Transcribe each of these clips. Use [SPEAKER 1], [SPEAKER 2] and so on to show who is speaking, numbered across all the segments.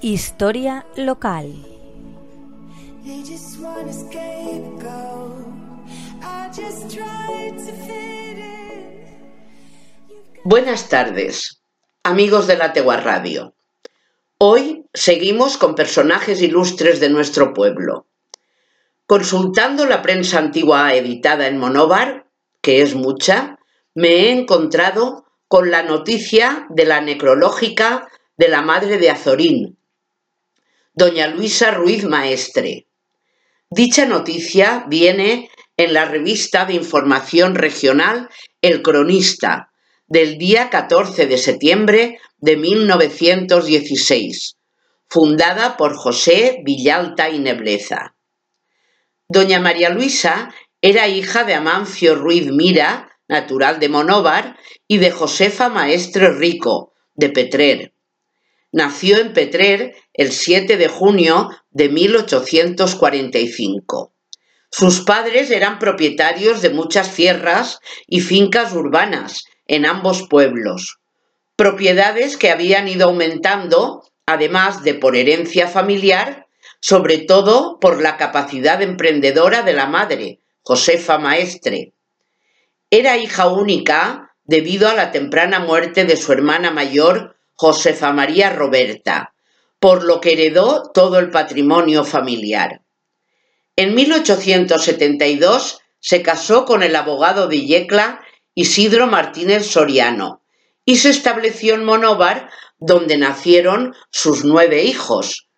[SPEAKER 1] Historia local.
[SPEAKER 2] Buenas tardes, amigos de la Tegua Radio. Hoy seguimos con personajes ilustres de nuestro pueblo. Consultando la prensa antigua editada en Monóvar, que es mucha, me he encontrado con la noticia de la necrológica de la madre de Azorín, doña Luisa Ruiz Maestre. Dicha noticia viene en la revista de información regional El Cronista, del día 14 de septiembre de 1916, fundada por José Villalta y Nebleza. Doña María Luisa era hija de Amancio Ruiz Mira, natural de Monóvar, y de Josefa Maestre Rico, de Petrer. Nació en Petrer el 7 de junio de 1845. Sus padres eran propietarios de muchas tierras y fincas urbanas en ambos pueblos, propiedades que habían ido aumentando, además de por herencia familiar, sobre todo por la capacidad emprendedora de la madre, Josefa Maestre. Era hija única debido a la temprana muerte de su hermana mayor, Josefa María Roberta, por lo que heredó todo el patrimonio familiar. En 1872 se casó con el abogado de Yecla Isidro Martínez Soriano y se estableció en Monóvar, donde nacieron sus nueve hijos,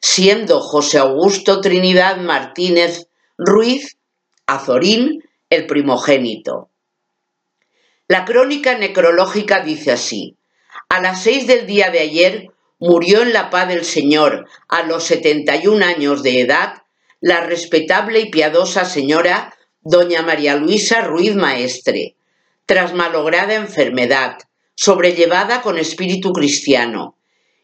[SPEAKER 2] siendo José Augusto Trinidad Martínez Ruiz Azorín el primogénito. La crónica necrológica dice así. A las seis del día de ayer murió en la paz del Señor, a los 71 años de edad, la respetable y piadosa señora doña María Luisa Ruiz Maestre, tras malograda enfermedad, sobrellevada con espíritu cristiano,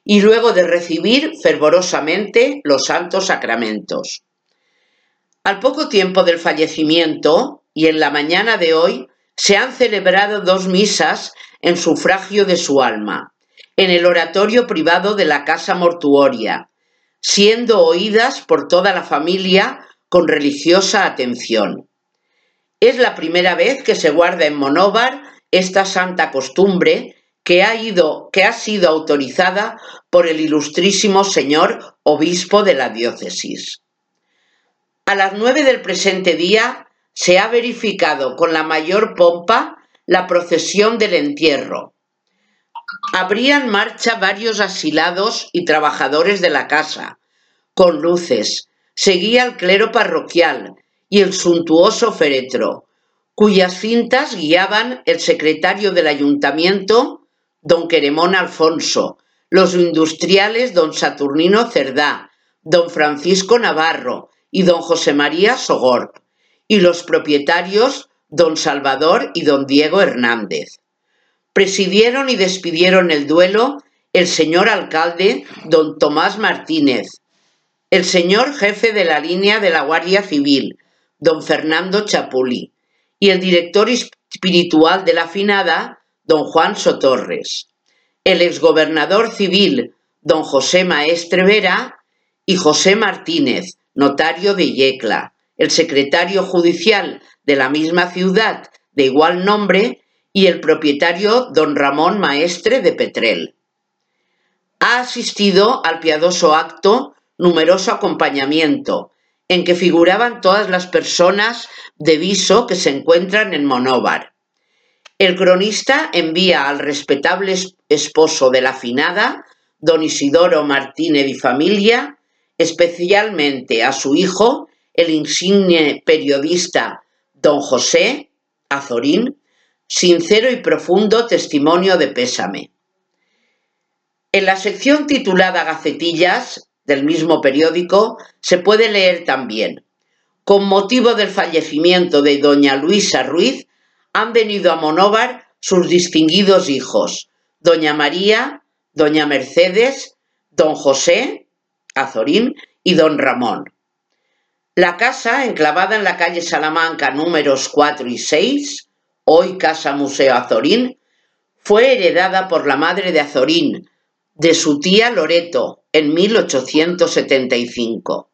[SPEAKER 2] y luego de recibir fervorosamente los santos sacramentos. Al poco tiempo del fallecimiento y en la mañana de hoy se han celebrado dos misas en sufragio de su alma, en el oratorio privado de la casa mortuoria, siendo oídas por toda la familia con religiosa atención. Es la primera vez que se guarda en Monóvar esta santa costumbre que ha, ido, que ha sido autorizada por el ilustrísimo señor obispo de la diócesis. A las nueve del presente día se ha verificado con la mayor pompa la procesión del entierro. Habrían marcha varios asilados y trabajadores de la casa, con luces. Seguía el clero parroquial y el suntuoso féretro, cuyas cintas guiaban el secretario del ayuntamiento, don Queremón Alfonso, los industriales don Saturnino Cerdá, don Francisco Navarro y don José María Sogor, y los propietarios don Salvador y don Diego Hernández. Presidieron y despidieron el duelo el señor alcalde don Tomás Martínez, el señor jefe de la línea de la Guardia Civil, don Fernando Chapuli, y el director espiritual de la finada, don Juan Sotorres, el exgobernador civil, don José Maestre Vera, y José Martínez, notario de Yecla, el secretario judicial de la misma ciudad de igual nombre y el propietario don Ramón Maestre de Petrel. Ha asistido al piadoso acto numeroso acompañamiento, en que figuraban todas las personas de viso que se encuentran en Monóvar. El cronista envía al respetable esposo de la finada, don Isidoro Martínez y familia, especialmente a su hijo, el insigne periodista don José Azorín, sincero y profundo testimonio de pésame. En la sección titulada Gacetillas del mismo periódico se puede leer también, con motivo del fallecimiento de doña Luisa Ruiz, han venido a Monóvar sus distinguidos hijos, doña María, doña Mercedes, don José, Azorín y don Ramón. La casa, enclavada en la calle Salamanca números 4 y 6, hoy Casa Museo Azorín, fue heredada por la madre de Azorín, de su tía Loreto en 1875.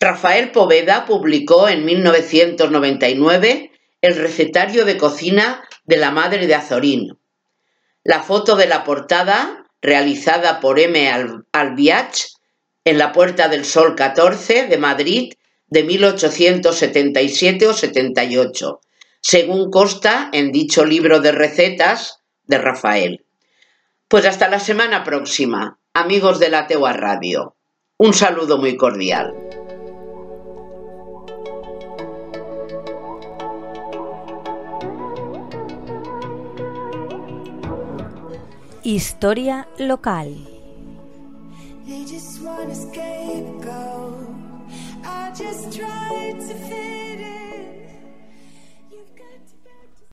[SPEAKER 2] Rafael Poveda publicó en 1999 el recetario de cocina de la madre de Azorín. La foto de la portada, realizada por M. Albiach en la Puerta del Sol 14 de Madrid de 1877 o 78, según consta en dicho libro de recetas de Rafael. Pues hasta la semana próxima, amigos de la Teua Radio. Un saludo muy cordial.
[SPEAKER 1] Historia local. They just wanna scapegoat. I just tried to fit in.